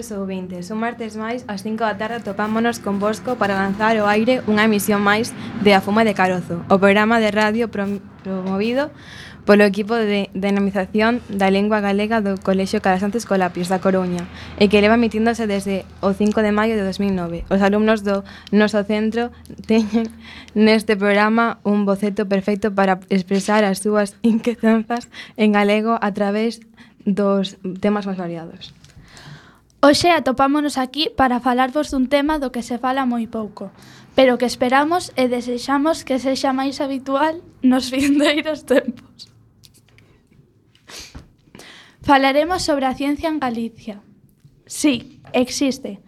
queridos ouvintes, un martes máis ás 5 da tarde topámonos con Bosco para lanzar o aire unha emisión máis de A Fuma de Carozo, o programa de radio promovido polo equipo de dinamización da lengua galega do Colexio Calasantes Colapios da Coruña e que leva emitíndose desde o 5 de maio de 2009. Os alumnos do noso centro teñen neste programa un boceto perfecto para expresar as súas inquietanzas en galego a través dos temas máis variados. Hoxe atopámonos aquí para falarvos dun tema do que se fala moi pouco, pero que esperamos e desexamos que sexa máis habitual nos vindeiros tempos. Falaremos sobre a ciencia en Galicia. Sí, existe,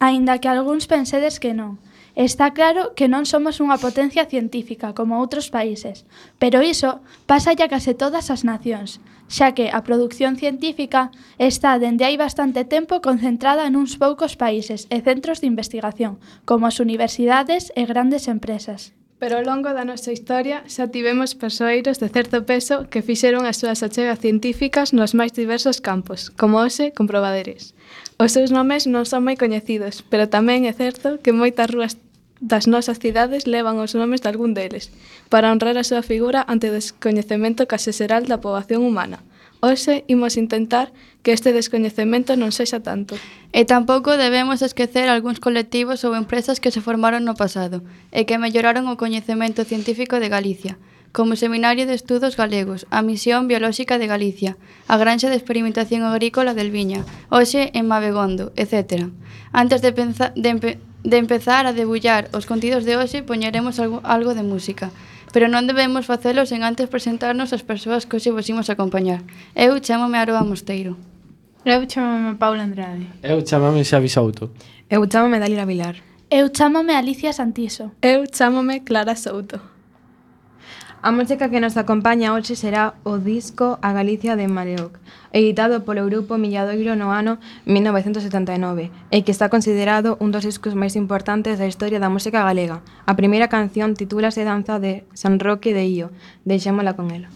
aínda que algúns pensedes que non. Está claro que non somos unha potencia científica como outros países, pero iso pasa a case todas as nacións, xa que a produción científica está dende hai bastante tempo concentrada nuns poucos países e centros de investigación, como as universidades e grandes empresas. Pero ao longo da nosa historia xa tivemos persoeiros de certo peso que fixeron as súas achegas científicas nos máis diversos campos, como hoxe comprobaderes. Os seus nomes non son moi coñecidos, pero tamén é certo que moitas rúas das nosas cidades levan os nomes de algún deles, para honrar a súa figura ante o descoñecemento case xeral da poboación humana. Hoxe imos intentar que este descoñecemento non sexa tanto. E tampouco debemos esquecer algúns colectivos ou empresas que se formaron no pasado e que melloraron o coñecemento científico de Galicia, como o Seminario de Estudos Galegos, a Misión Biolóxica de Galicia, a Granxa de Experimentación Agrícola del Viña, hoxe en Mabegondo, etc. Antes de, pensa, de, empe, de empezar a debullar os contidos de hoxe, poñeremos algo, algo de música pero non debemos facelo sen antes presentarnos as persoas que hoxe vos imos acompañar. Eu chamome Aroa Mosteiro. Eu chamome Paula Andrade. Eu chamome Xavi Souto. Eu chamome Dalila Vilar. Eu chamome Alicia Santiso. Eu chamome Clara Souto. A música que nos acompaña hoxe será o disco A Galicia de Mareoc, editado polo grupo Milladoiro no ano 1979, e que está considerado un dos discos máis importantes da historia da música galega. A primeira canción titúlase Danza de San Roque de Io, deixémola con ela.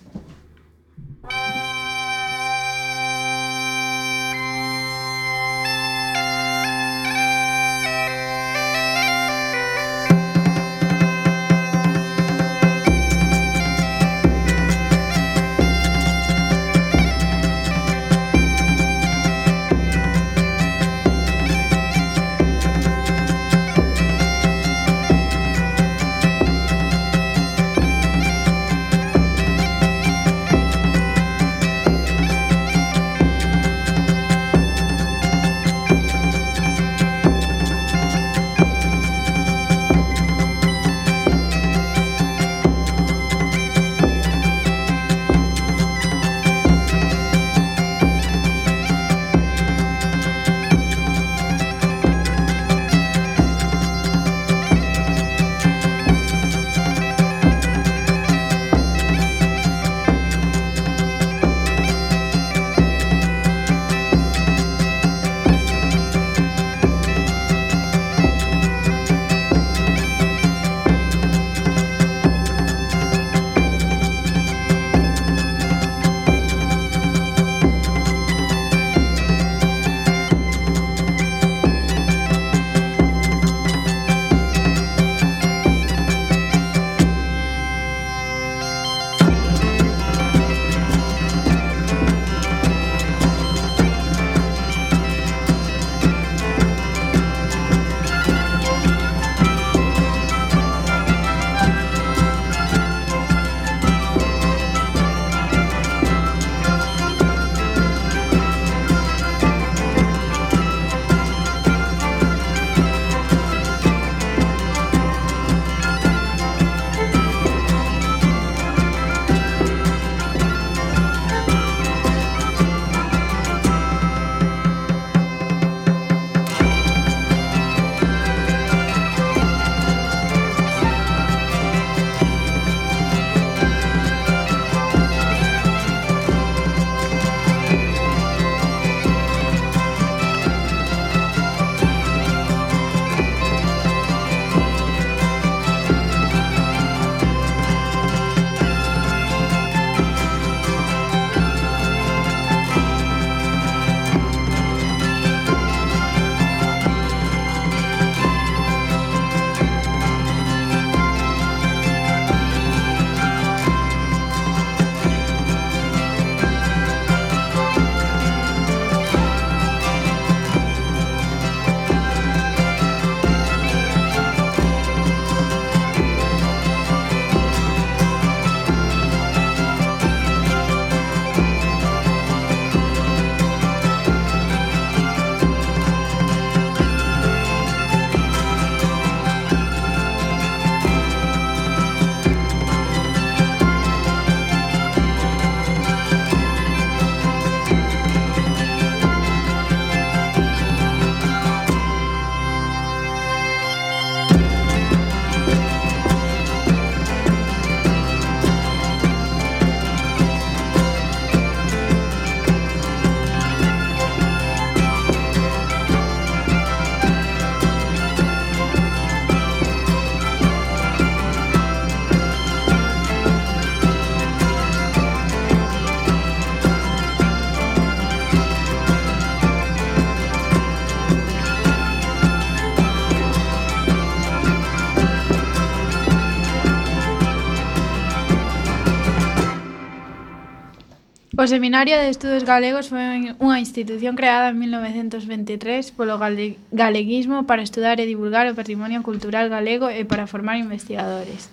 O Seminario de Estudos Galegos foi unha institución creada en 1923 polo galeguismo para estudar e divulgar o patrimonio cultural galego e para formar investigadores.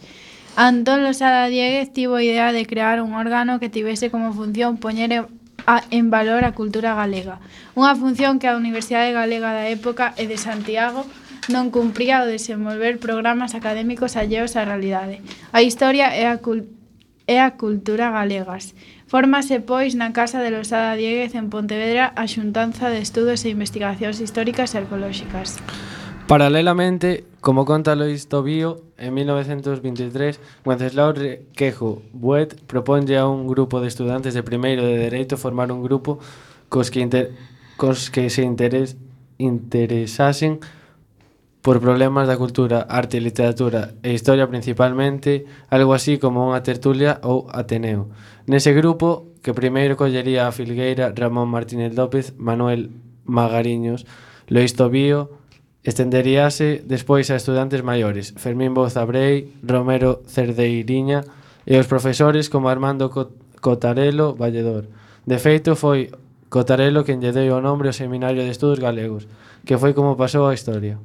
Antón Losada Dieguez tivo a idea de crear un órgano que tivese como función poñer a, en valor a cultura galega. Unha función que a Universidade Galega da época e de Santiago non cumpría o desenvolver programas académicos alleos á realidade, a historia e a, cul e a cultura galegas. Fórmase pois na Casa de Losada Dieguez en Pontevedra a Xuntanza de Estudos e Investigacións Históricas e Arqueolóxicas. Paralelamente, como conta Lois Tobío, en 1923, Wenceslao Requejo Buet proponlle a un grupo de estudantes de primeiro de Dereito formar un grupo cos que, inter... cos que se interes... interesasen por problemas da cultura, arte, literatura e historia principalmente, algo así como unha tertulia ou Ateneo. Nese grupo, que primeiro collería a Filgueira, Ramón Martínez López, Manuel Magariños, Lois Tobío, estenderíase despois a estudantes maiores, Fermín Bozabrei, Romero Cerdeiriña e os profesores como Armando Cotarelo Valledor. De feito, foi Cotarelo quen lle deu o nombre ao Seminario de Estudos Galegos, que foi como pasou a historia.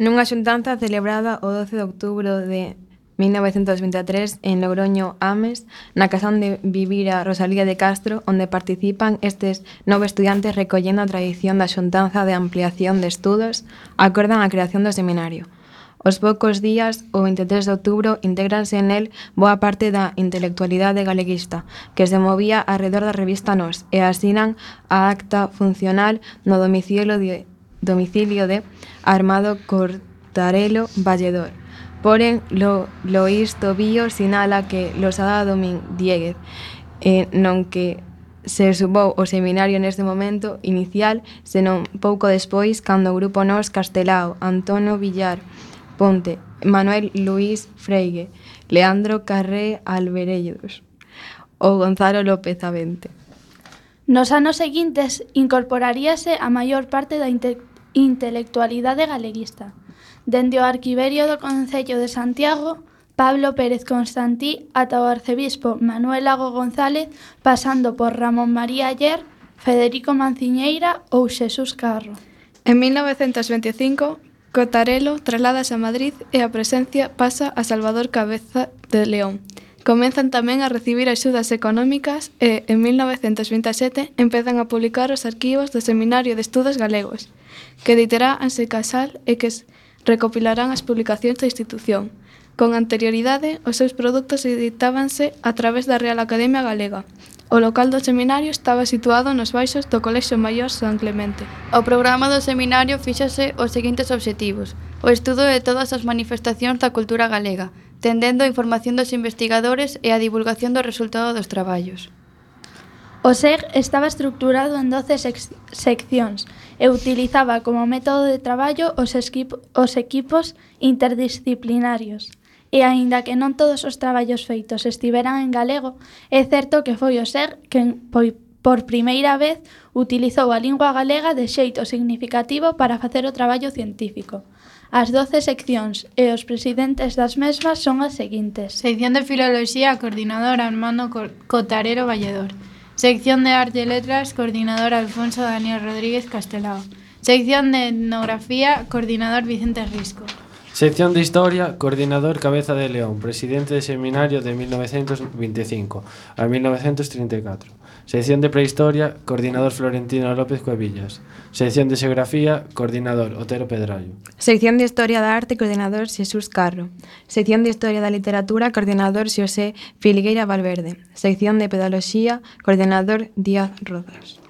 Nunha xuntanza celebrada o 12 de outubro de 1923 en Logroño, Ames, na casa onde vivira Rosalía de Castro, onde participan estes nove estudiantes recollendo a tradición da xuntanza de ampliación de estudos, acordan a creación do seminario. Os poucos días, o 23 de outubro, intégranse el boa parte da intelectualidade galeguista que se movía alrededor da revista Nós e asinan a acta funcional no domicilio de, domicilio de Armado Cortarelo Valledor. Porén, lo, Loís Tobío sinala que Losada Domín Dieguez, eh, non que se subou o seminario neste momento inicial, senón pouco despois cando o grupo Nos Castelao, Antonio Villar, Ponte, Manuel Luís Freigue, Leandro Carré Alberellos ou Gonzalo López Avente. Nos anos seguintes incorporaríase a maior parte da inte Intelectualidade galeguista. Dende o arquiverio do Concello de Santiago, Pablo Pérez Constantí ata o arcebispo Manuel Lago González, pasando por Ramón María Ayer, Federico Manciñeira ou Xesús Carro. En 1925, Cotarelo trasladase a Madrid e a presencia pasa a Salvador Cabeza de León, Comezan tamén a recibir axudas económicas e, en 1927, empezan a publicar os arquivos do Seminario de Estudos Galegos, que editará Anse Casal e que recopilarán as publicacións da institución. Con anterioridade, os seus produtos editábanse a través da Real Academia Galega, O local do seminario estaba situado nos baixos do Colexio Maior San Clemente. O programa do seminario fíxase os seguintes obxectivos: o estudo de todas as manifestacións da cultura galega, tendendo a información dos investigadores e a divulgación do resultado dos traballos. O SEG estaba estructurado en 12 sec seccións e utilizaba como método de traballo os, os equipos interdisciplinarios. E aínda que non todos os traballos feitos estiveran en galego, é certo que foi o SEG quen por primeira vez utilizou a lingua galega de xeito significativo para facer o traballo científico. As doce seccións e os presidentes das mesmas son as seguintes. Sección de Filoloxía, coordinador Armando Cotarero Valledor. Sección de Arte e Letras, coordinador Alfonso Daniel Rodríguez Castelao. Sección de Etnografía, coordinador Vicente Risco. Sección de Historia, coordinador Cabeza de León, presidente de seminario de 1925 a 1934. Sección de Prehistoria, coordinador Florentino López Cuevillas. Sección de Xeografía, coordinador Otero Pedrallo. Sección de Historia da Arte, coordinador Xesús Carro. Sección de Historia da Literatura, coordinador Xosé Filgueira Valverde. Sección de Pedagogía, coordinador Díaz Rodas.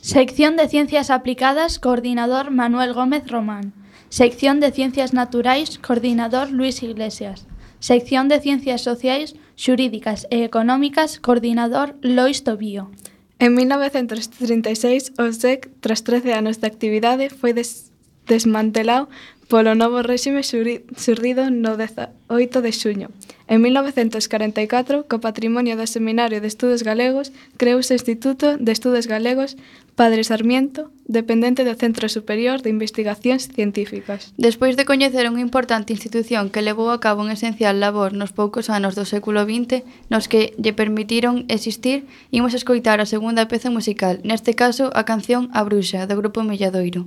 Sección de Ciencias Aplicadas, coordinador Manuel Gómez Román. Sección de Ciencias Naturais, coordinador Luis Iglesias. Sección de Ciencias Sociais, Xurídicas e Económicas, coordinador Lois Tobío. En 1936, o SEC, tras 13 anos de actividade, foi des desmantelado polo novo réxime surdido no 18 de xuño. En 1944, co patrimonio do Seminario de Estudos Galegos, creouse o Instituto de Estudos Galegos Padre Sarmiento, dependente do Centro Superior de Investigacións Científicas. Despois de coñecer unha importante institución que levou a cabo un esencial labor nos poucos anos do século XX, nos que lle permitiron existir, imos escoitar a segunda peza musical, neste caso a canción A Bruxa, do grupo Melladoiro.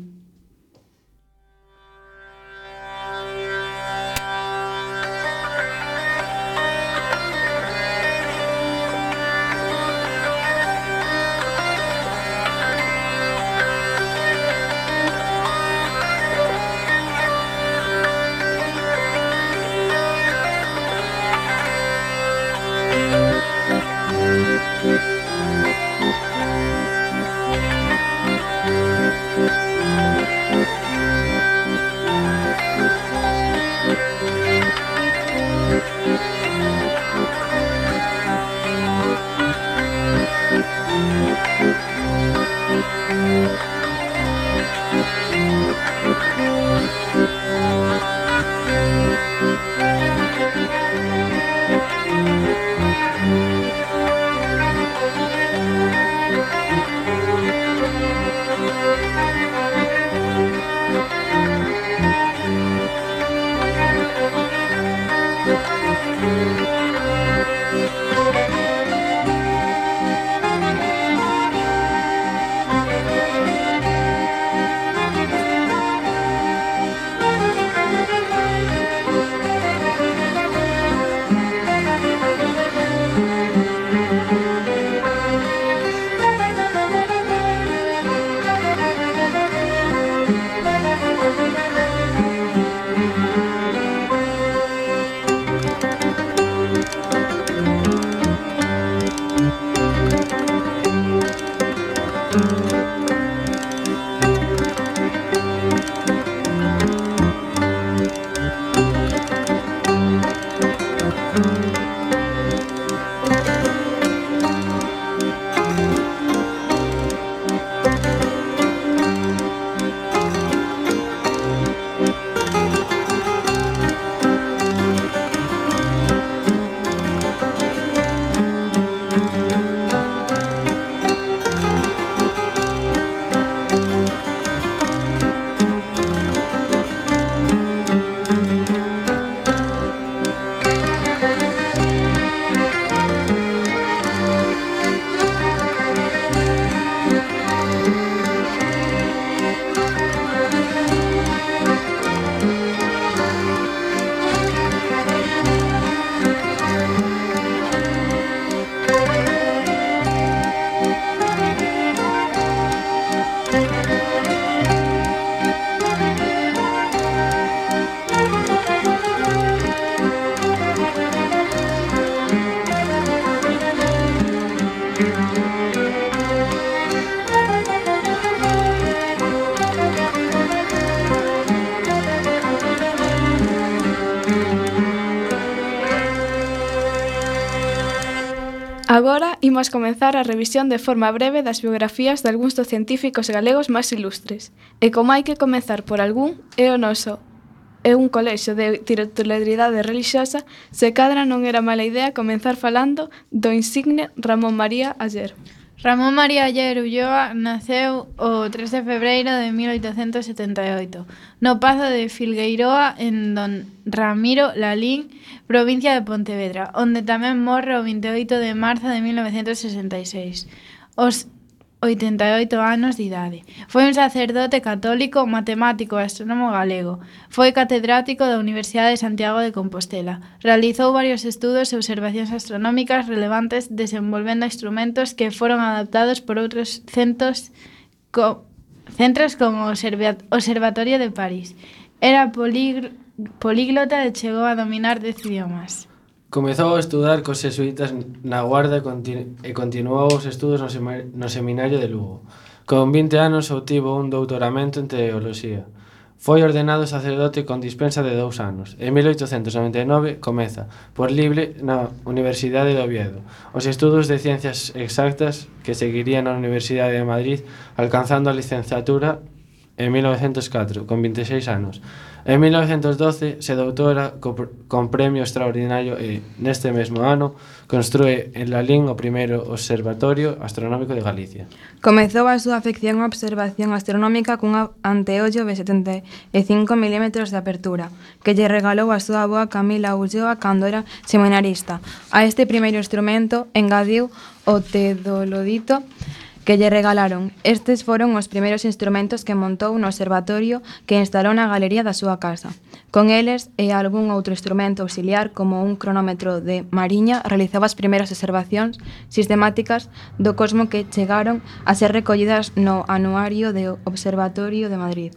Agora imos comenzar a revisión de forma breve das biografías de algúns dos científicos galegos máis ilustres. E como hai que comezar por algún, é o noso. É un colexo de titularidade relixiosa, se cadra non era mala idea comenzar falando do insigne Ramón María Ayer. Ramón María Ayer Ulloa naceu o 3 de febreiro de 1878 no Pazo de Filgueiroa en Don Ramiro Lalín, provincia de Pontevedra, onde tamén morre o 28 de marzo de 1966. Os 88 anos de idade. Foi un sacerdote católico, matemático e astrónomo galego. Foi catedrático da Universidade de Santiago de Compostela. Realizou varios estudos e observacións astronómicas relevantes desenvolvendo instrumentos que foron adaptados por outros centros, co centros como o Observatorio de París. Era políglota e chegou a dominar 10 idiomas. Comezou a estudar cos jesuítas na Guarda e continuou os estudos no Seminario de Lugo. Con 20 anos obtivo un doutoramento en Teoloxía. Foi ordenado sacerdote con dispensa de dous anos. En 1899 comeza, por libre, na Universidade de Oviedo, os estudos de Ciencias Exactas que seguirían na Universidade de Madrid, alcanzando a licenciatura en 1904, con 26 anos. En 1912 se doutora co, con premio extraordinario e, neste mesmo ano, construe en Lalín o primeiro observatorio astronómico de Galicia. Comezou a súa afección á observación astronómica cunha anteollo de 75 mm de apertura, que lle regalou a súa boa Camila Ulloa cando era seminarista. A este primeiro instrumento engadiu o tedolodito, que lle regalaron. Estes foron os primeiros instrumentos que montou no observatorio que instalou na galería da súa casa. Con eles e algún outro instrumento auxiliar como un cronómetro de mariña realizaba as primeiras observacións sistemáticas do cosmo que chegaron a ser recollidas no anuario do Observatorio de Madrid.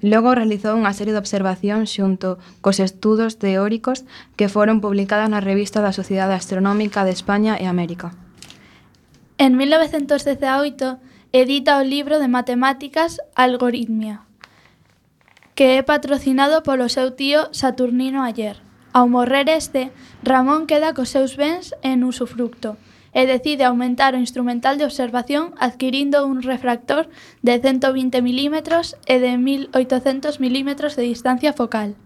Logo realizou unha serie de observacións xunto cos estudos teóricos que foron publicadas na revista da Sociedade Astronómica de España e América. En 1918 edita o libro de Matemáticas Algoritmia, que é patrocinado polo seu tío Saturnino Ayer. Ao morrer este, Ramón queda cos seus bens en usufructo e decide aumentar o instrumental de observación adquirindo un refractor de 120 mm e de 1800 mm de distancia focal.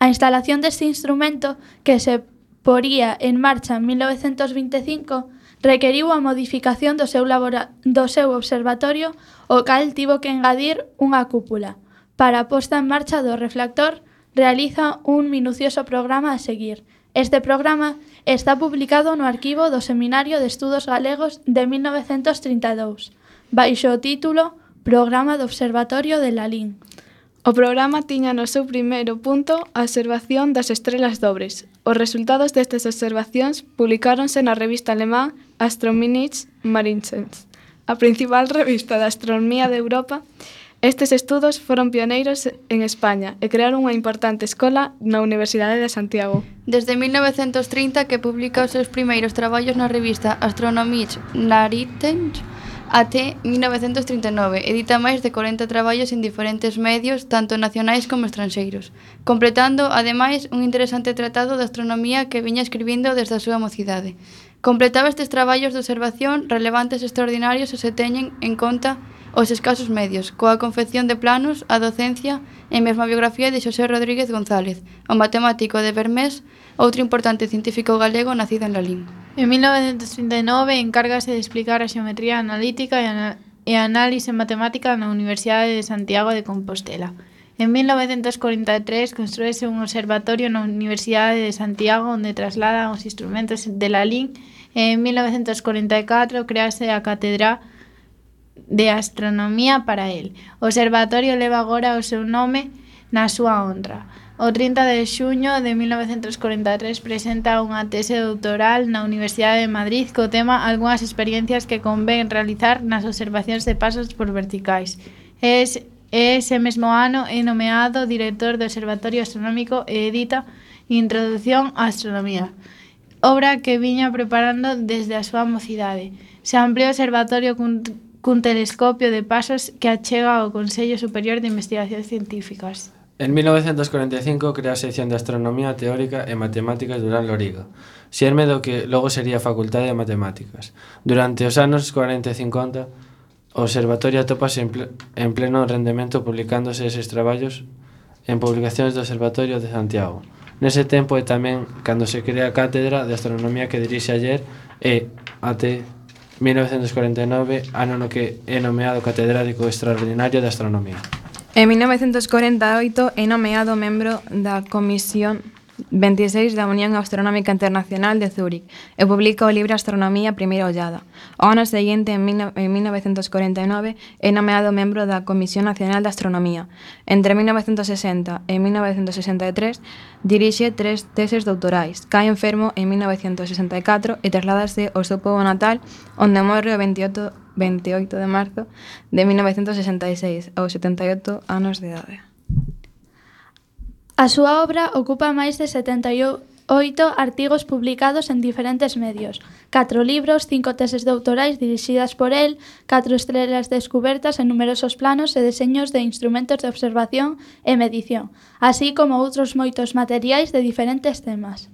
A instalación deste instrumento, que se poría en marcha en 1925, requeriu a modificación do seu, labora, do seu observatorio, o cal tivo que engadir unha cúpula. Para a posta en marcha do reflector, realiza un minucioso programa a seguir. Este programa está publicado no arquivo do Seminario de Estudos Galegos de 1932, baixo o título Programa do Observatorio de Lalín. O programa tiña no seu primeiro punto a observación das estrelas dobres. Os resultados destas observacións publicáronse na revista alemá Astrominich Marincens, a principal revista de astronomía de Europa, estes estudos foron pioneiros en España e crearon unha importante escola na Universidade de Santiago. Desde 1930 que publica os seus primeiros traballos na revista Astronomisch Naritensch até 1939. Edita máis de 40 traballos en diferentes medios, tanto nacionais como estranxeiros, completando, ademais, un interesante tratado de astronomía que viña escribindo desde a súa mocidade. Completaba estes traballos de observación relevantes e extraordinarios se se teñen en conta os escasos medios, coa confección de planos, a docencia e mesmo a biografía de Xosé Rodríguez González, o matemático de Bermés, outro importante científico galego nacido en Lalín. En 1939 encárgase de explicar a xeometría analítica e, ana e análise matemática na Universidade de Santiago de Compostela. En 1943 constrúese un observatorio na Universidade de Santiago onde trasladan os instrumentos de Lalín e en 1944 crease a Catedral de Astronomía para el. O observatorio leva agora o seu nome na súa honra. O 30 de xuño de 1943 presenta unha tese doutoral na Universidade de Madrid co tema Algúnas experiencias que convén realizar nas observacións de pasos por verticais. Es e ese mesmo ano é nomeado director do Observatorio Astronómico e edita Introdución á Astronomía, obra que viña preparando desde a súa mocidade. Se ampliou o observatorio cun, cun telescopio de pasos que achega ao Consello Superior de Investigacións Científicas. En 1945 crea a sección de Astronomía Teórica e Matemáticas Durán Loriga, xerme do que logo sería a Facultade de Matemáticas. Durante os anos 40 e 50, O observatorio atopase en, ple, en pleno rendemento publicándose eses traballos en publicacións do Observatorio de Santiago. Nese tempo e tamén cando se crea a Cátedra de Astronomía que dirixe ayer e até 1949, ano no que é nomeado Catedrático Extraordinario de Astronomía. En 1948 é nomeado membro da Comisión 26 da Unión Astronómica Internacional de Zúrich e publica o libro Astronomía Primeira Ollada. O ano seguinte, en, en 1949, é nomeado membro da Comisión Nacional de Astronomía. Entre 1960 e 1963, dirixe tres teses doutorais. Cae enfermo en 1964 e trasladase ao seu povo natal, onde morre o 28, 28 de marzo de 1966, aos 78 anos de idade. A súa obra ocupa máis de 78 artigos publicados en diferentes medios, catro libros, cinco teses doutorais dirixidas por el, catro estrelas descubertas en numerosos planos e deseños de instrumentos de observación e medición, así como outros moitos materiais de diferentes temas.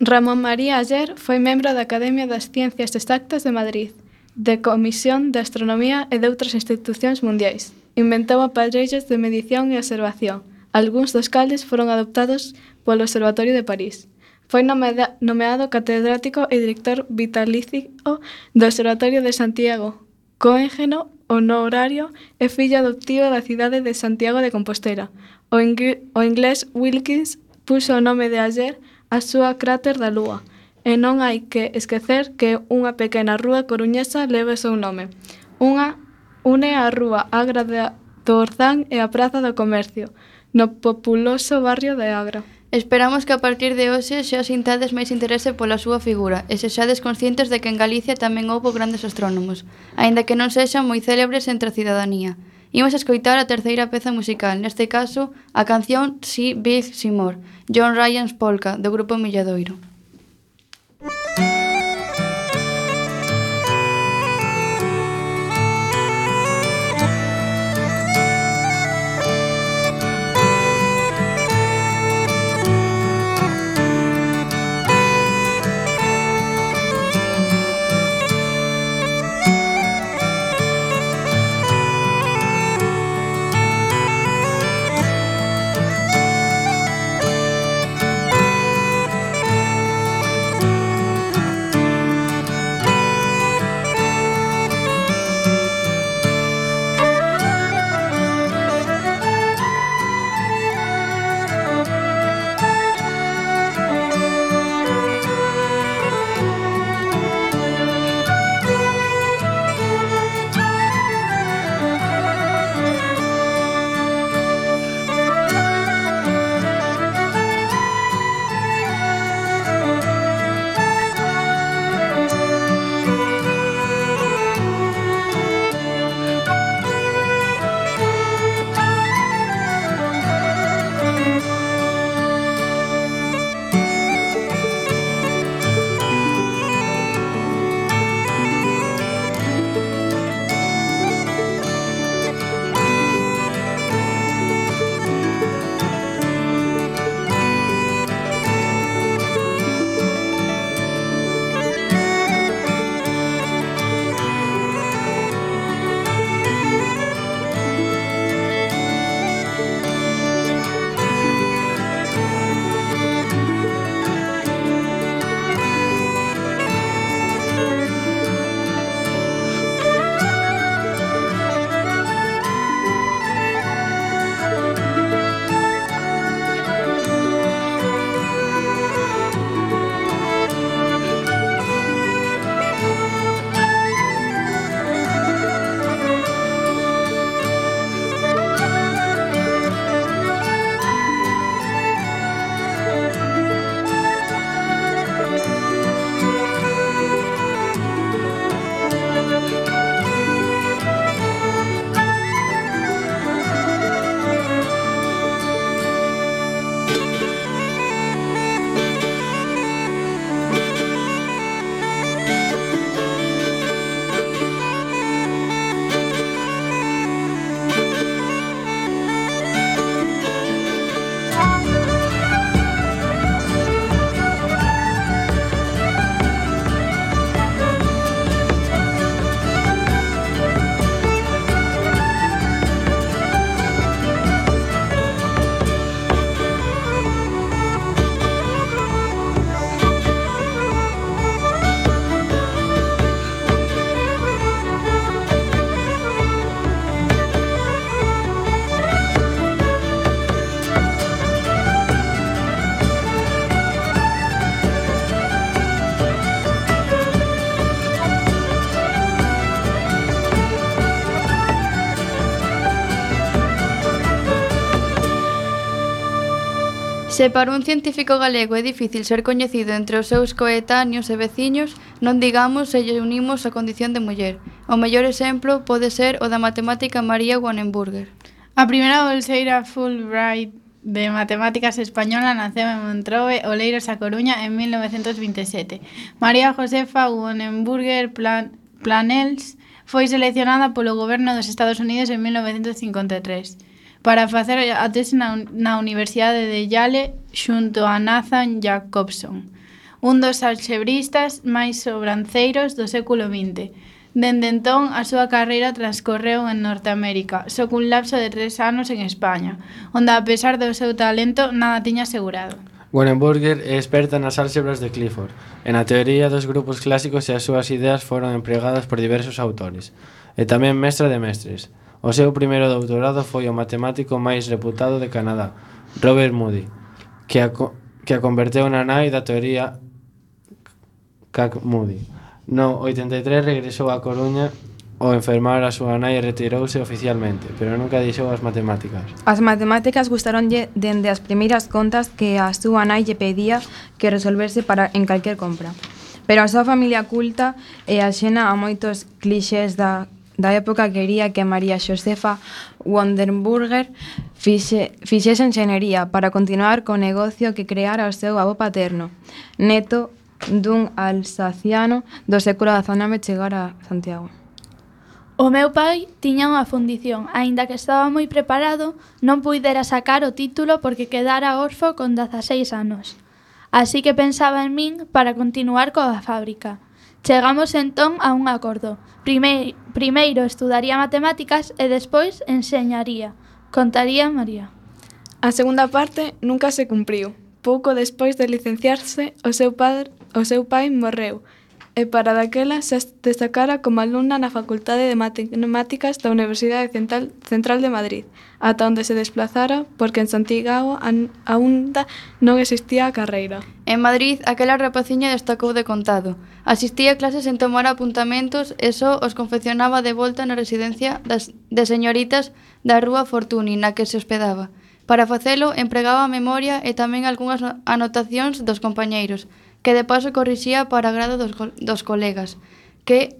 Ramón María Ayer foi membro da Academia das Ciencias Exactas de Madrid, de Comisión de Astronomía e de outras institucións mundiais. Inventou aparellos de medición e observación, Algúns dos cales foron adoptados polo Observatorio de París. Foi nomeado catedrático e director vitalicio do Observatorio de Santiago, coéngeno honorario e fillo adoptivo da cidade de Santiago de Compostela. O, o inglés Wilkins puxo o nome de Ayer a súa cráter da Lúa, e non hai que esquecer que unha pequena rúa coruñesa leva o seu nome. Unha une a rúa Agra do Orzán e a Praza do Comercio, no populoso barrio de Agra. Esperamos que a partir de hoxe xa sintades máis interese pola súa figura e sexades conscientes de que en Galicia tamén houbo grandes astrónomos, aínda que non sexan moi célebres entre a cidadanía. Imos a escoitar a terceira peza musical, neste caso a canción Si Big Simor, John Ryan's Polka, do grupo Milladoiro. Se para un científico galego é difícil ser coñecido entre os seus coetáneos e veciños, non digamos se lle unimos a condición de muller. O mellor exemplo pode ser o da matemática María Wannenburger. A primeira bolseira Fulbright de matemáticas española naceu en Montrove, Oleiros a Coruña en 1927. María Josefa Wannenburger Plan Planels foi seleccionada polo goberno dos Estados Unidos en 1953 para facer a tese na, na Universidade de Yale xunto a Nathan Jacobson, un dos alxebristas máis sobranceiros do século XX. Dende entón, a súa carreira transcorreu en Norteamérica, só cun lapso de tres anos en España, onde, a pesar do seu talento, nada tiña asegurado. Wernenburger é experta nas álxebras de Clifford, e na teoría dos grupos clásicos e as súas ideas foron empregadas por diversos autores, e tamén mestra de mestres. O seu primeiro doutorado foi o matemático máis reputado de Canadá, Robert Moody, que a, que a converteu na nai da teoría Cac Moody. No 83 regresou a Coruña ao enfermar a súa nai retirouse oficialmente, pero nunca deixou as matemáticas. As matemáticas gustaronlle dende as primeiras contas que a súa nai lle pedía que resolverse para en calquer compra. Pero a súa familia culta e axena a moitos clixés da da época quería que María Xosefa Wonderburger fixe, fixese enxenería para continuar co negocio que creara o seu avó paterno, neto dun alsaciano do século XIX chegar a Santiago. O meu pai tiña unha fundición, aínda que estaba moi preparado, non puidera sacar o título porque quedara orfo con 16 anos. Así que pensaba en min para continuar coa fábrica, Chegamos entón a un acordo. Primeiro, primeiro estudaría matemáticas e despois enseñaría, contaría María. A segunda parte nunca se cumpriu. Pouco despois de licenciarse, o seu, padre, o seu pai morreu e para daquela se destacara como alumna na Facultade de Matemáticas da Universidade Central, Central de Madrid, ata onde se desplazara porque en Santiago aínda non existía a carreira. En Madrid, aquela rapaciña destacou de contado. Asistía a clases en tomar apuntamentos e só os confeccionaba de volta na residencia das, de señoritas da Rúa Fortuny, na que se hospedaba. Para facelo, empregaba a memoria e tamén algunhas anotacións dos compañeiros, que de paso corrixía para agrado dos, dos colegas, que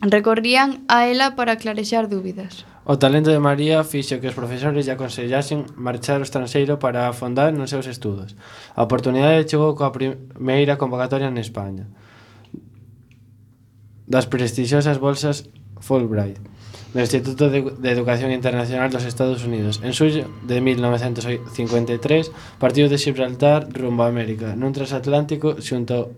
recorrían a ela para clarexar dúbidas. O talento de María fixo que os profesores lle aconsellasen marchar ao estranxeiro para afondar nos seus estudos. A oportunidade chegou coa primeira convocatoria en España das prestixiosas bolsas Fulbright do Instituto de, de Educación Internacional dos Estados Unidos. En suyo de 1953, partiu de Gibraltar rumbo a América, nun transatlántico xunto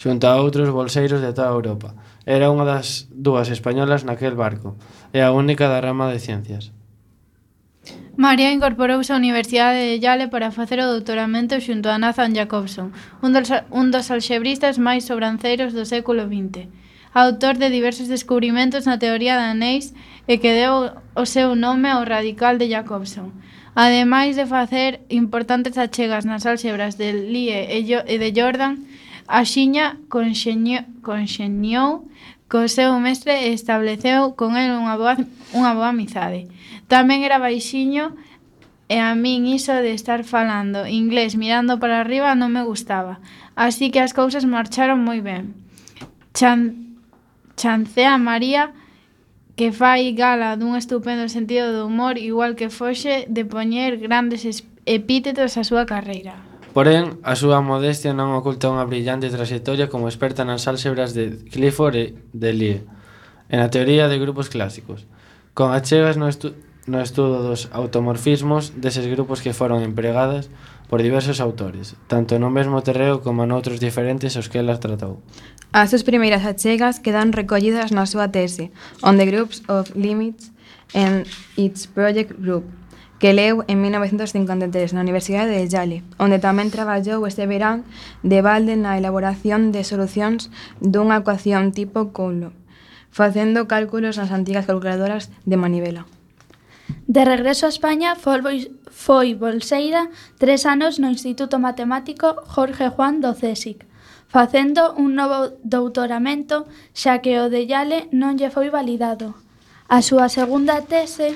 xunto a outros bolseiros de toda Europa. Era unha das dúas españolas naquel barco e a única da rama de ciencias. María incorporouse á Universidade de Yale para facer o doutoramento xunto a Nathan Jacobson, un dos, un dos alxebristas máis sobranceiros do século XX autor de diversos descubrimentos na teoría da anéis e que deu o seu nome ao radical de Jacobson. Ademais de facer importantes achegas nas álxebras de Lie e de Jordan, axiña conxeñou co seu mestre e estableceu con el unha boa, unha boa amizade. Tamén era baixiño e a min iso de estar falando inglés mirando para arriba non me gustaba. Así que as cousas marcharon moi ben. Chan chancea María que fai gala dun estupendo sentido do humor igual que foxe de poñer grandes epítetos á súa carreira. Porén, a súa modestia non oculta unha brillante trayectoria como experta nas álxebras de Clifford e de Lee, en a teoría de grupos clásicos, con achegas no, estu no estudo dos automorfismos deses grupos que foron empregadas por diversos autores, tanto no mesmo terreo como noutros diferentes aos que ela tratou. As súas primeiras achegas quedan recollidas na súa tese On the Groups of Limits and its Project Group, que leu en 1953 na Universidade de Yale, onde tamén traballou este verán de balde na elaboración de solucións dunha ecuación tipo Coulomb, facendo cálculos nas antigas calculadoras de manivela. De regreso a España foi bolseira tres anos no Instituto Matemático Jorge Juan do CESIC, facendo un novo doutoramento xa que o de Yale non lle foi validado. A súa segunda tese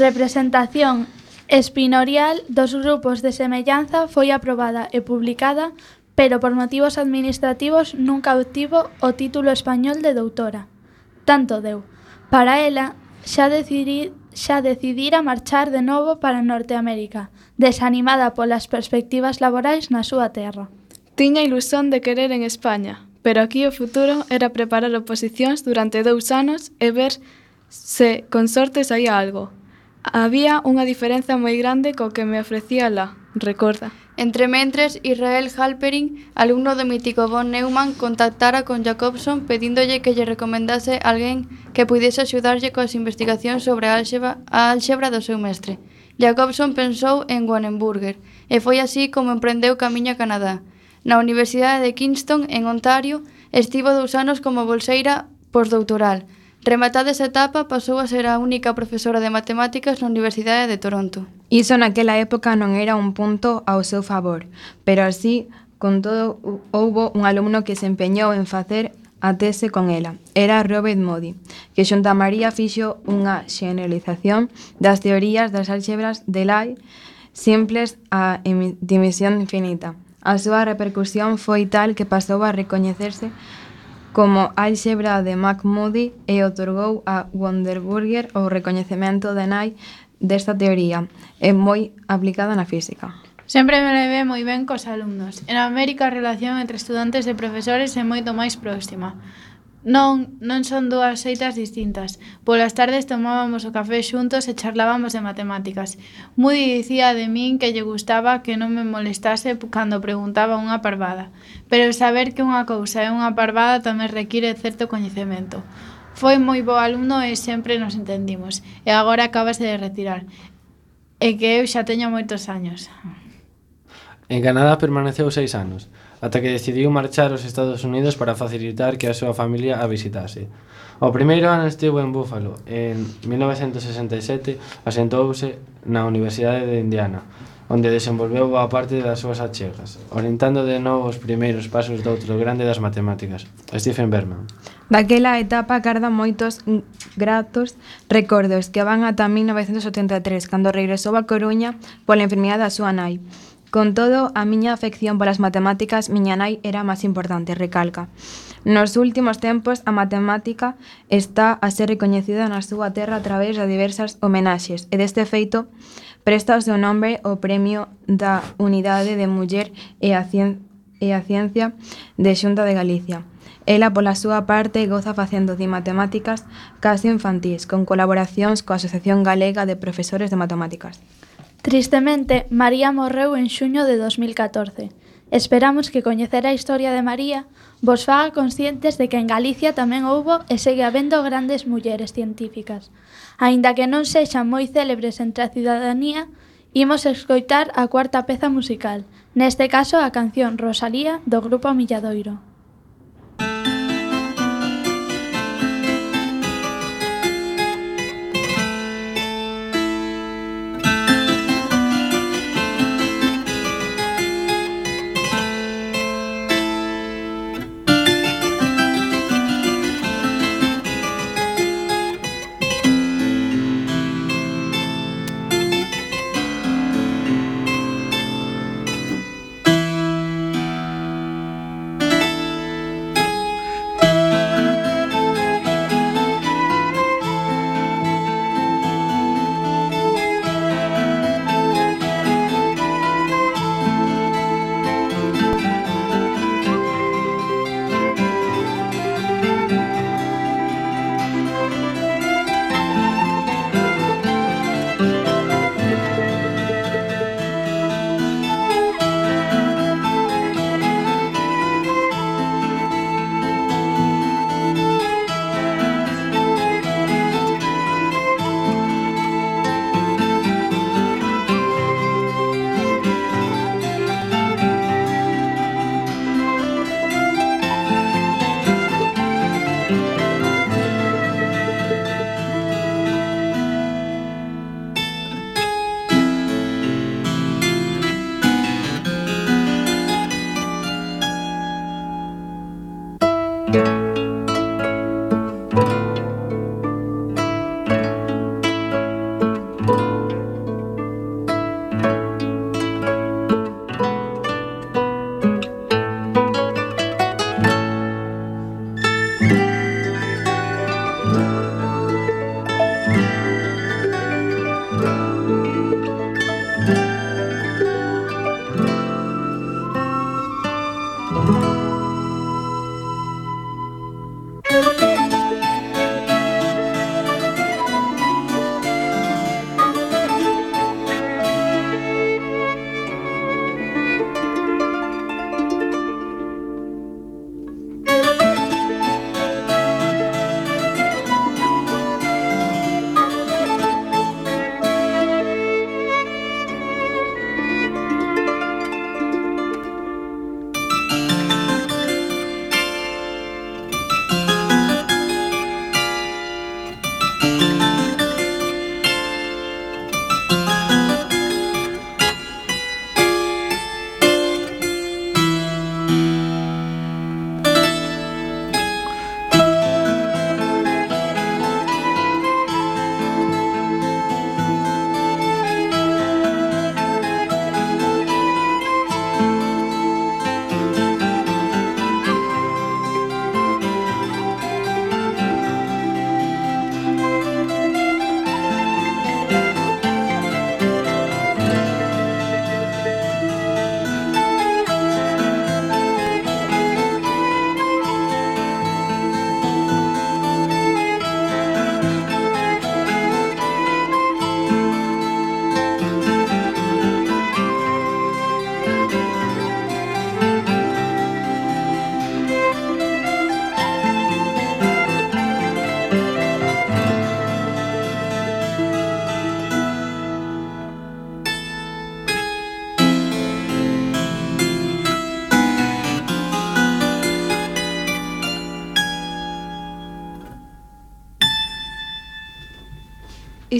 Representación espinorial dos grupos de semellanza foi aprobada e publicada, pero por motivos administrativos nunca obtivo o título español de doutora. Tanto deu. Para ela, xa decidí xa decidira marchar de novo para Norteamérica, desanimada polas perspectivas laborais na súa terra. Tiña ilusión de querer en España, pero aquí o futuro era preparar oposicións durante dous anos e ver se con sorte saía algo. Había unha diferenza moi grande co que me ofrecía lá, recorda. Entre mentres, Israel Halperin, alumno do mítico von Neumann, contactara con Jacobson pedíndolle que lle recomendase alguén que pudese axudarlle coas investigacións sobre a álxebra, a álxebra do seu mestre. Jacobson pensou en Wanenburger, e foi así como emprendeu camiño a Canadá. Na Universidade de Kingston, en Ontario, estivo dous anos como bolseira postdoutoral. Rematada esa etapa, pasou a ser a única profesora de matemáticas na Universidade de Toronto. Iso naquela época non era un punto ao seu favor, pero así, con todo, houbo un alumno que se empeñou en facer a tese con ela. Era Robert Modi, que xunta a María fixo unha xeneralización das teorías das álxebras de Lai simples a dimisión infinita. A súa repercusión foi tal que pasou a recoñecerse como álxebra de McMurdo e otorgou a Wunderburger o recoñecemento de Nye desta teoría, é moi aplicada na física. Sempre me leve moi ben cos alumnos. En América a relación entre estudantes e profesores é moito máis próxima. Non, non son dúas seitas distintas. Polas tardes tomábamos o café xuntos e charlábamos de matemáticas. Moody dicía de min que lle gustaba que non me molestase cando preguntaba unha parvada. Pero saber que unha cousa é unha parvada tamén require certo coñecemento. Foi moi bo alumno e sempre nos entendimos. E agora acabase de retirar. E que eu xa teño moitos anos. En Canadá permaneceu seis anos ata que decidiu marchar aos Estados Unidos para facilitar que a súa familia a visitase. O primeiro ano estivo en Buffalo. En 1967 asentouse na Universidade de Indiana, onde desenvolveu boa parte das súas achegas, orientando de novo os primeiros pasos do outro grande das matemáticas, Stephen Berman. Daquela etapa carda moitos gratos recordos que van ata 1983, cando regresou a Coruña pola enfermidade da súa nai. Con todo, a miña afección polas matemáticas miña nai era máis importante, recalca. Nos últimos tempos, a matemática está a ser recoñecida na súa terra a través de diversas homenaxes e deste feito presta o seu nome ao Premio da Unidade de Muller e a, Cien e a Ciencia de Xunta de Galicia. Ela, pola súa parte, goza facendo de matemáticas case infantís, con colaboracións coa Asociación Galega de Profesores de Matemáticas. Tristemente, María morreu en xuño de 2014. Esperamos que coñecer a historia de María vos faga conscientes de que en Galicia tamén houbo e segue habendo grandes mulleres científicas. Aínda que non sexan moi célebres entre a ciudadanía, imos escoitar a cuarta peza musical, neste caso a canción Rosalía do grupo Milladoiro.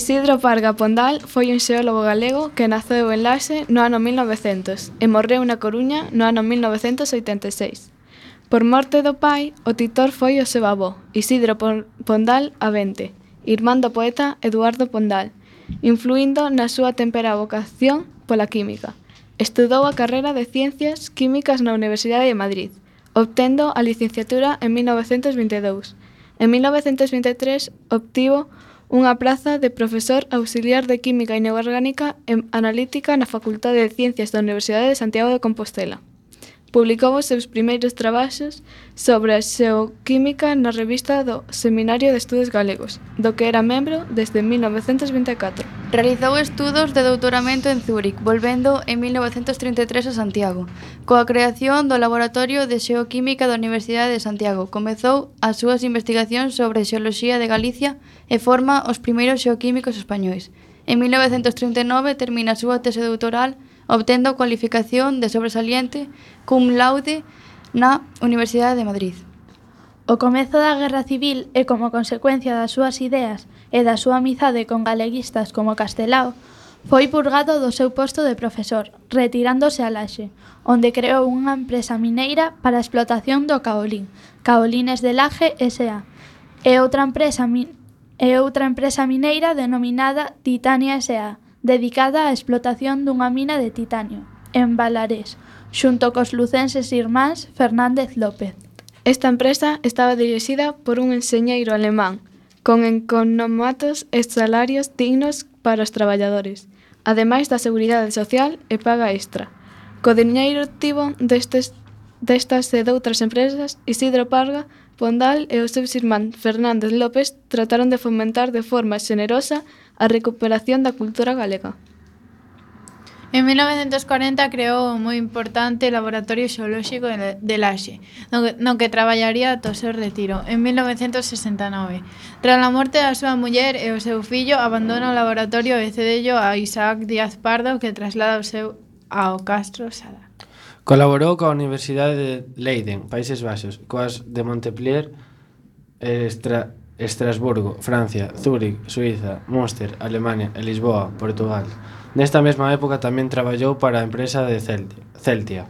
Isidro Parga Pondal foi un xeólogo galego que naceu en Laxe no ano 1900 e morreu na Coruña no ano 1986. Por morte do pai, o titor foi o seu avó, Isidro Pondal Avente, irmán do poeta Eduardo Pondal, influindo na súa tempera vocación pola química. Estudou a carreira de Ciencias Químicas na Universidade de Madrid, obtendo a licenciatura en 1922. En 1923 obtivo unha praza de profesor auxiliar de Química Inorgánica e Analítica na Facultade de Ciencias da Universidade de Santiago de Compostela. Publicou os seus primeiros traballos sobre a xeoquímica na revista do Seminario de Estudos Galegos, do que era membro desde 1924. Realizou estudos de doutoramento en Zúrich, volvendo en 1933 a Santiago. Coa creación do Laboratorio de Xeoquímica da Universidade de Santiago, comezou as súas investigacións sobre xeoloxía de Galicia e forma os primeiros xeoquímicos españois. En 1939 termina a súa tese doutoral obtendo cualificación de sobresaliente cum laude na Universidade de Madrid. O comezo da Guerra Civil e como consecuencia das súas ideas e da súa amizade con galeguistas como Castelao, foi purgado do seu posto de profesor, retirándose a Laxe, onde creou unha empresa mineira para a explotación do caolín, Caolines de Laje S.A., e outra empresa, e outra empresa mineira denominada Titania S.A., dedicada á explotación dunha mina de titanio, en Balarés, xunto cos lucenses irmáns Fernández López. Esta empresa estaba dirixida por un enxeñeiro alemán, con economatos e salarios dignos para os traballadores, ademais da seguridade social e paga extra. Co diñeiro tivo destes, destas e doutras empresas, Isidro Parga Pondal e o seu irmán Fernández López trataron de fomentar de forma xenerosa a recuperación da cultura galega. En 1940 creou un moi importante laboratorio xeolóxico de Laxe, no que traballaría ata o seu retiro, en 1969. Tras a morte da súa muller e o seu fillo, abandona o laboratorio e cedello a Isaac Díaz Pardo, que traslada o seu ao Castro Sada. Colaborou coa Universidade de Leiden, Países Baixos, coas de Montpellier, eh, estra, Estrasburgo, Francia, Zúrich, Suiza, Münster, Alemania e Lisboa, Portugal. Nesta mesma época tamén traballou para a empresa de Celtia,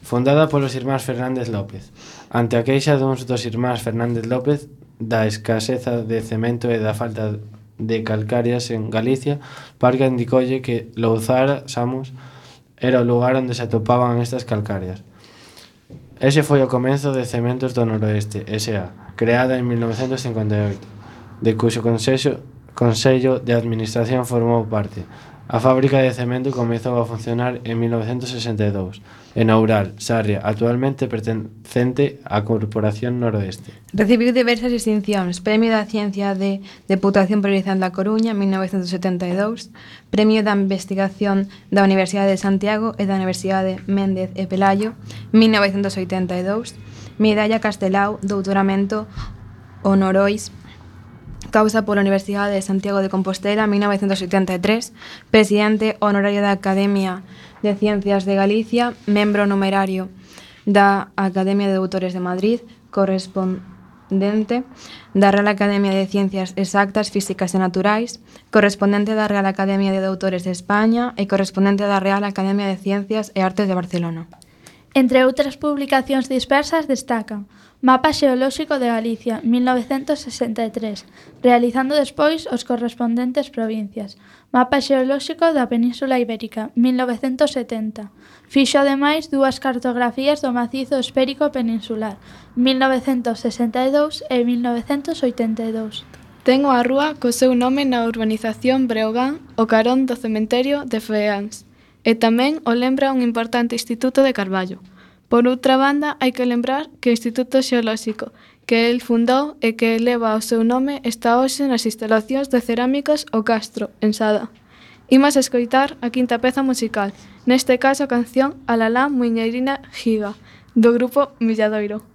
fundada polos irmáns Fernández López, ante a queixa duns dos irmáns Fernández López da escaseza de cemento e da falta de calcarias en Galicia, Parga indicolle que Louzar, Samos, era o lugar onde se atopaban estas calcarias. Ese foi o comenzo de Cementos do Noroeste, S.A., creada en 1958, de cuxo consello, Consello de Administración formou parte. A fábrica de cemento comezou a funcionar en 1962 en Oural, Sarria, actualmente pertencente á Corporación Noroeste. Recibiu diversas distincións, Premio da Ciencia de Deputación Provincial da Coruña 1972, Premio da Investigación da Universidade de Santiago e da Universidade Méndez e Pelayo 1982, Medalla Castelao, doutoramento honorois causa pola Universidade de Santiago de Compostela 1983, presidente honorario da Academia de Ciencias de Galicia, membro numerario da Academia de Doutores de Madrid, correspondente da Real Academia de Ciencias Exactas, Físicas e Naturais, correspondente da Real Academia de Doutores de España e correspondente da Real Academia de Ciencias e Artes de Barcelona. Entre outras publicacións dispersas destacan Mapa xeolóxico de Galicia, 1963, realizando despois os correspondentes provincias. Mapa xeolóxico da Península Ibérica, 1970. Fixo ademais dúas cartografías do macizo espérico peninsular, 1962 e 1982. Ten a rúa co seu nome na urbanización Breogán, o carón do cementerio de Feáns. E tamén o lembra un importante instituto de Carballo. Por outra banda, hai que lembrar que o Instituto Xeolóxico que el fundou e que leva o seu nome está hoxe nas instalacións de cerámicas O Castro, en Sada. Imos escoitar a quinta peza musical, neste caso a canción Alalá Muñeirina Giga, do grupo Milladoiro.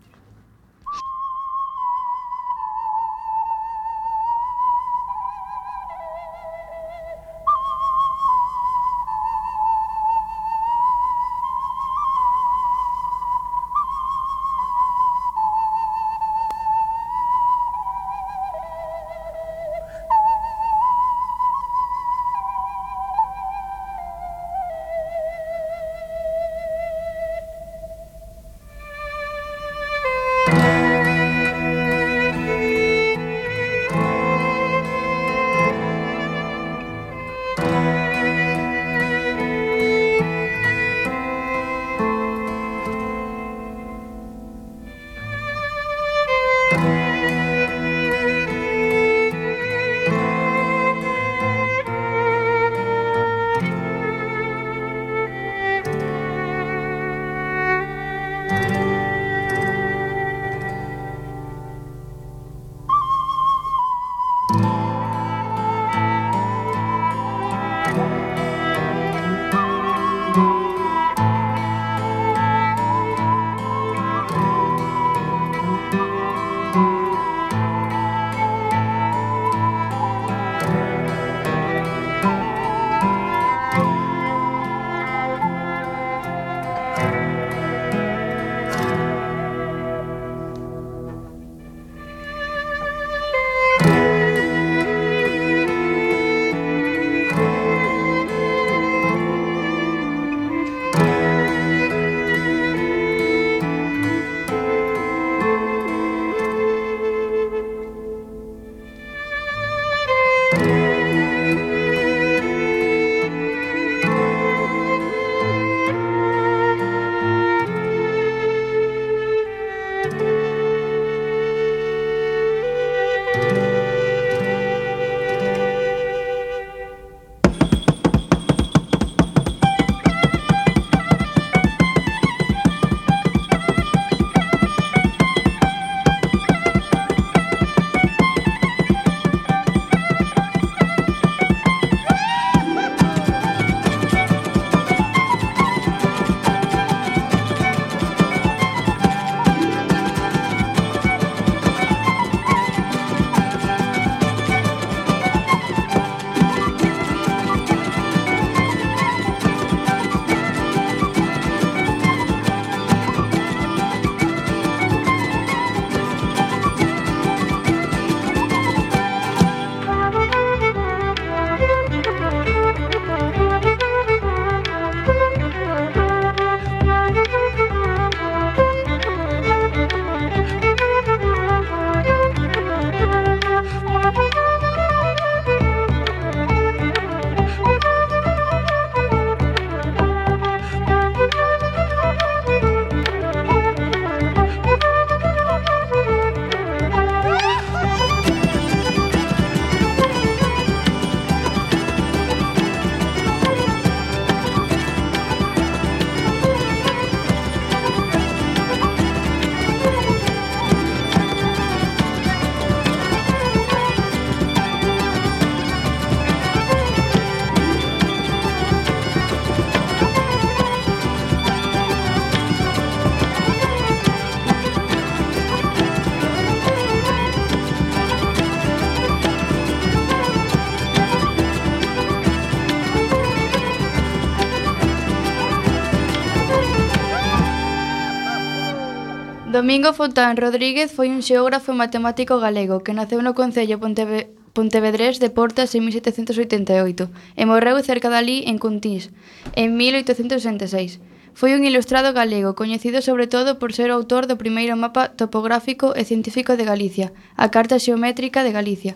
Domingo Fontán Rodríguez foi un xeógrafo e matemático galego que naceu no Concello Ponteve Pontevedrés de Portas en 1788 e morreu cerca dali en Cuntís en 1866. Foi un ilustrado galego, coñecido sobre todo por ser o autor do primeiro mapa topográfico e científico de Galicia, a Carta Xeométrica de Galicia.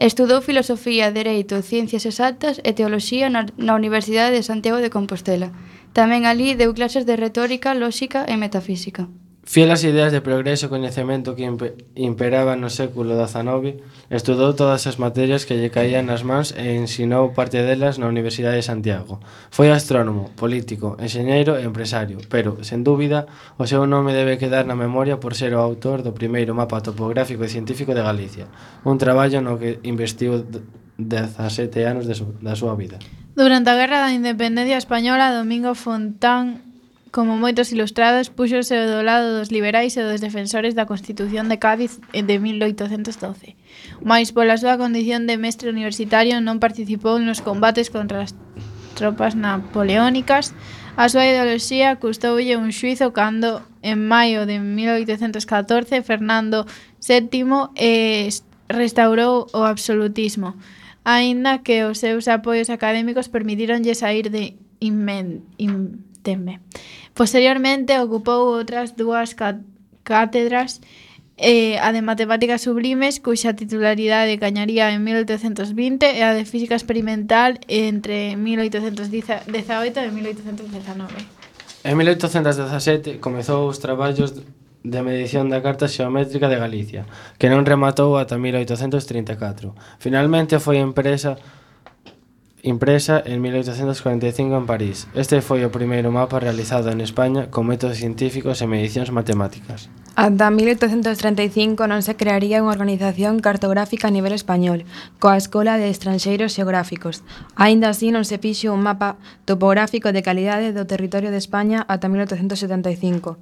Estudou filosofía, dereito, ciencias exactas e teoloxía na, na Universidade de Santiago de Compostela. Tamén ali deu clases de retórica, lóxica e metafísica. Fiel ás ideas de progreso e coñecemento que imperaban no século XIX, estudou todas as materias que lle caían nas mans e ensinou parte delas na Universidade de Santiago. Foi astrónomo, político, enxeñeiro e empresario, pero, sen dúbida, o seu nome debe quedar na memoria por ser o autor do primeiro mapa topográfico e científico de Galicia, un traballo no que investiu 17 anos de su, da súa vida. Durante a Guerra da Independencia Española, Domingo Fontán Como moitos ilustrados, púxose do lado dos liberais e dos defensores da Constitución de Cádiz de 1812. Mais pola súa condición de mestre universitario non participou nos combates contra as tropas napoleónicas. A súa ideoloxía custoulle un xuizo cando en maio de 1814 Fernando VII eh, restaurou o absolutismo, aínda que os seus apoios académicos permitironlle sair de inmen, in, Tenme. Posteriormente ocupou outras dúas cátedras eh, a de Matemáticas Sublimes, cuxa titularidade cañaría en 1820 e a de Física Experimental entre 1818 e 1819. En 1817 comezou os traballos de medición da Carta Xeométrica de Galicia, que non rematou ata 1834. Finalmente foi empresa impresa en 1845 en París. Este foi o primeiro mapa realizado en España con métodos científicos e medicións matemáticas. Ata 1835 non se crearía unha organización cartográfica a nivel español, coa Escola de Estranxeiros Xeográficos. Aínda así non se fixo un mapa topográfico de calidade do territorio de España ata 1875.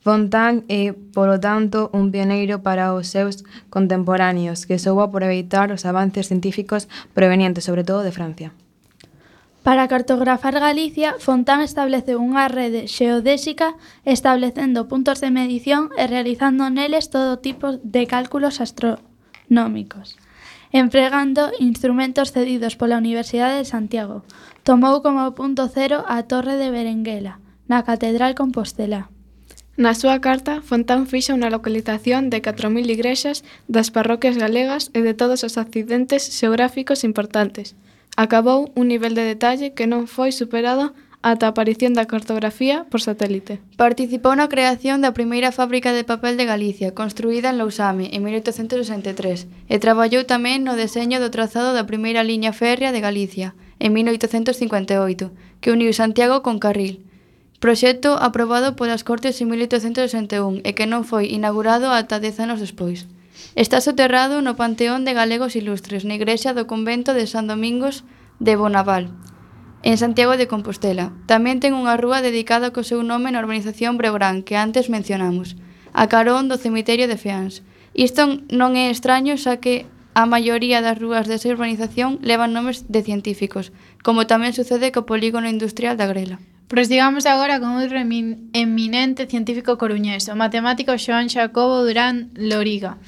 Fontán é, polo tanto, un pioneiro para os seus contemporáneos, que soubo aproveitar os avances científicos provenientes sobre todo de Francia. Para cartografar Galicia, Fontán estableceu unha rede xeodésica establecendo puntos de medición e realizando neles todo tipo de cálculos astronómicos empregando instrumentos cedidos pola Universidade de Santiago. Tomou como punto cero a Torre de Berenguela, na Catedral Compostela. Na súa carta, Fontán fixa unha localización de 4.000 igrexas das parroquias galegas e de todos os accidentes xeográficos importantes. Acabou un nivel de detalle que non foi superado ata a aparición da cartografía por satélite. Participou na creación da primeira fábrica de papel de Galicia, construída en Lousame en 1863, e traballou tamén no deseño do trazado da primeira liña férrea de Galicia, en 1858, que uniu Santiago con Carril, Proxecto aprobado polas Cortes en 1861 e que non foi inaugurado ata dez anos despois. Está soterrado no Panteón de Galegos Ilustres, na igrexa do convento de San Domingos de Bonaval, en Santiago de Compostela. Tamén ten unha rúa dedicada co seu nome na urbanización Breográn, que antes mencionamos, a carón do cemiterio de Feans. Isto non é extraño, xa que a maioría das rúas desa urbanización levan nomes de científicos, como tamén sucede co polígono industrial da Grela. Prosigamos agora con outro eminente científico coruñés, o matemático Xoán Xacobo Durán Loriga,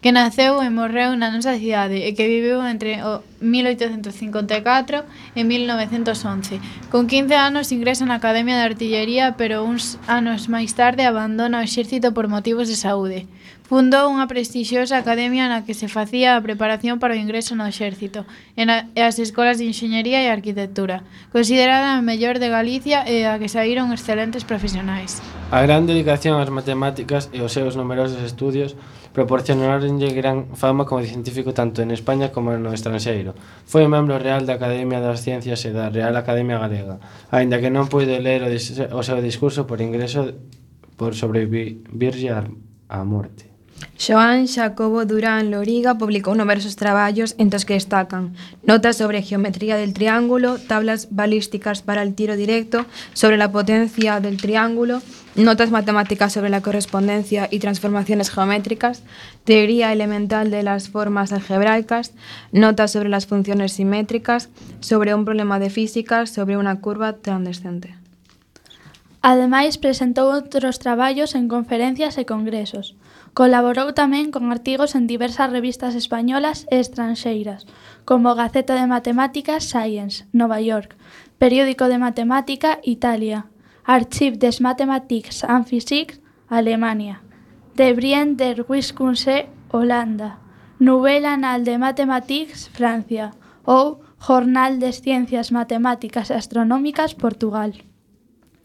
que naceu e morreu na nosa cidade e que viveu entre o 1854 e 1911. Con 15 anos ingresa na Academia de Artillería, pero uns anos máis tarde abandona o exército por motivos de saúde. Fundou unha prestixiosa academia na que se facía a preparación para o ingreso no exército e, na, e as escolas de enxeñería e arquitectura, considerada a mellor de Galicia e a que saíron excelentes profesionais. A gran dedicación ás matemáticas e os seus numerosos estudios proporcionaronlle gran fama como científico tanto en España como no estranxeiro. Foi membro real da Academia das Ciencias e da Real Academia Galega, aínda que non puido ler o, o seu discurso por ingreso por sobrevivir a morte. Xoán Xacobo Durán Loriga publicou numerosos traballos entre os que destacan notas sobre geometría del triángulo, tablas balísticas para el tiro directo, sobre la potencia del triángulo, notas matemáticas sobre la correspondencia y transformaciones geométricas, teoría elemental de las formas algebraicas, notas sobre las funciones simétricas, sobre un problema de física, sobre una curva transcendente. Ademais, presentou outros traballos en conferencias e congresos. Colaborou tamén con artigos en diversas revistas españolas e estranxeiras, como Gaceta de Matemáticas Science, Nova York, Periódico de Matemática Italia, Archiv des Mathematiques and Physique, Alemania, De Brien der Wiskunse, Holanda, Nouvelle Anal de Mathematiques, Francia, ou Jornal de Ciencias Matemáticas e Astronómicas, Portugal.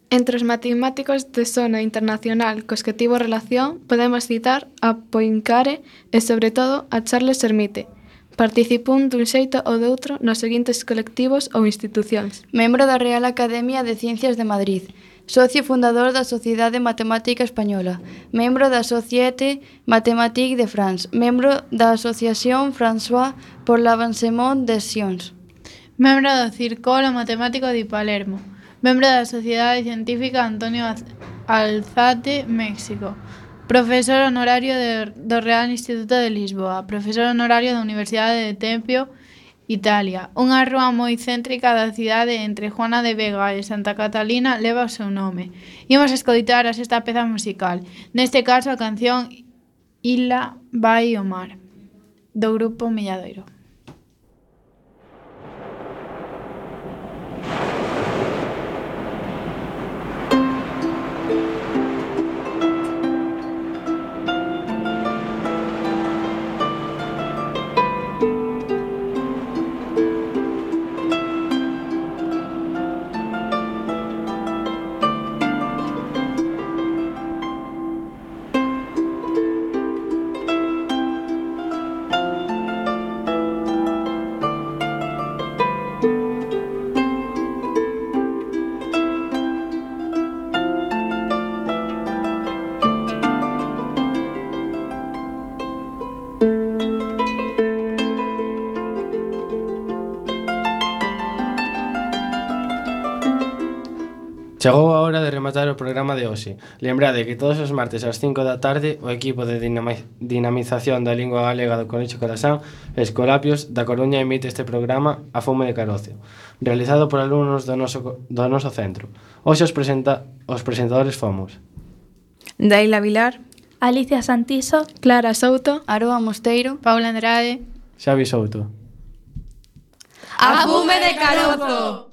Entre os matemáticos de zona internacional cos que tivo relación podemos citar a Poincare e, sobre todo, a Charles Hermite. Participou dun xeito ou doutro nos seguintes colectivos ou institucións. Membro da Real Academia de Ciencias de Madrid, socio fundador da Sociedade Matemática Española, membro da Société Mathématique de France, membro da Asociación François pour l'Avancement des Sciences. Membro do Circolo Matemático de Palermo, membro da Sociedade Científica Antonio Alzate, México, profesor honorario de, do Real Instituto de Lisboa, profesor honorario da Universidade de Tempio, Italia. Unha rúa moi céntrica da cidade entre Juana de Vega e Santa Catalina leva o seu nome. Imos escoitar a sexta peza musical, neste caso a canción Ila vai o mar, do grupo Milladoiro. programa de hoxe. Lembrade que todos os martes ás 5 da tarde o equipo de dinamización da lingua galega do Colexo Carasán Escolapios da Coruña emite este programa A Fume de Carocio, realizado por alumnos do noso, do noso centro. Hoxe os, presenta, os presentadores fomos Daila Vilar Alicia Santiso Clara Souto Aroa Mosteiro Paula Andrade Xavi Souto A fume de carozo!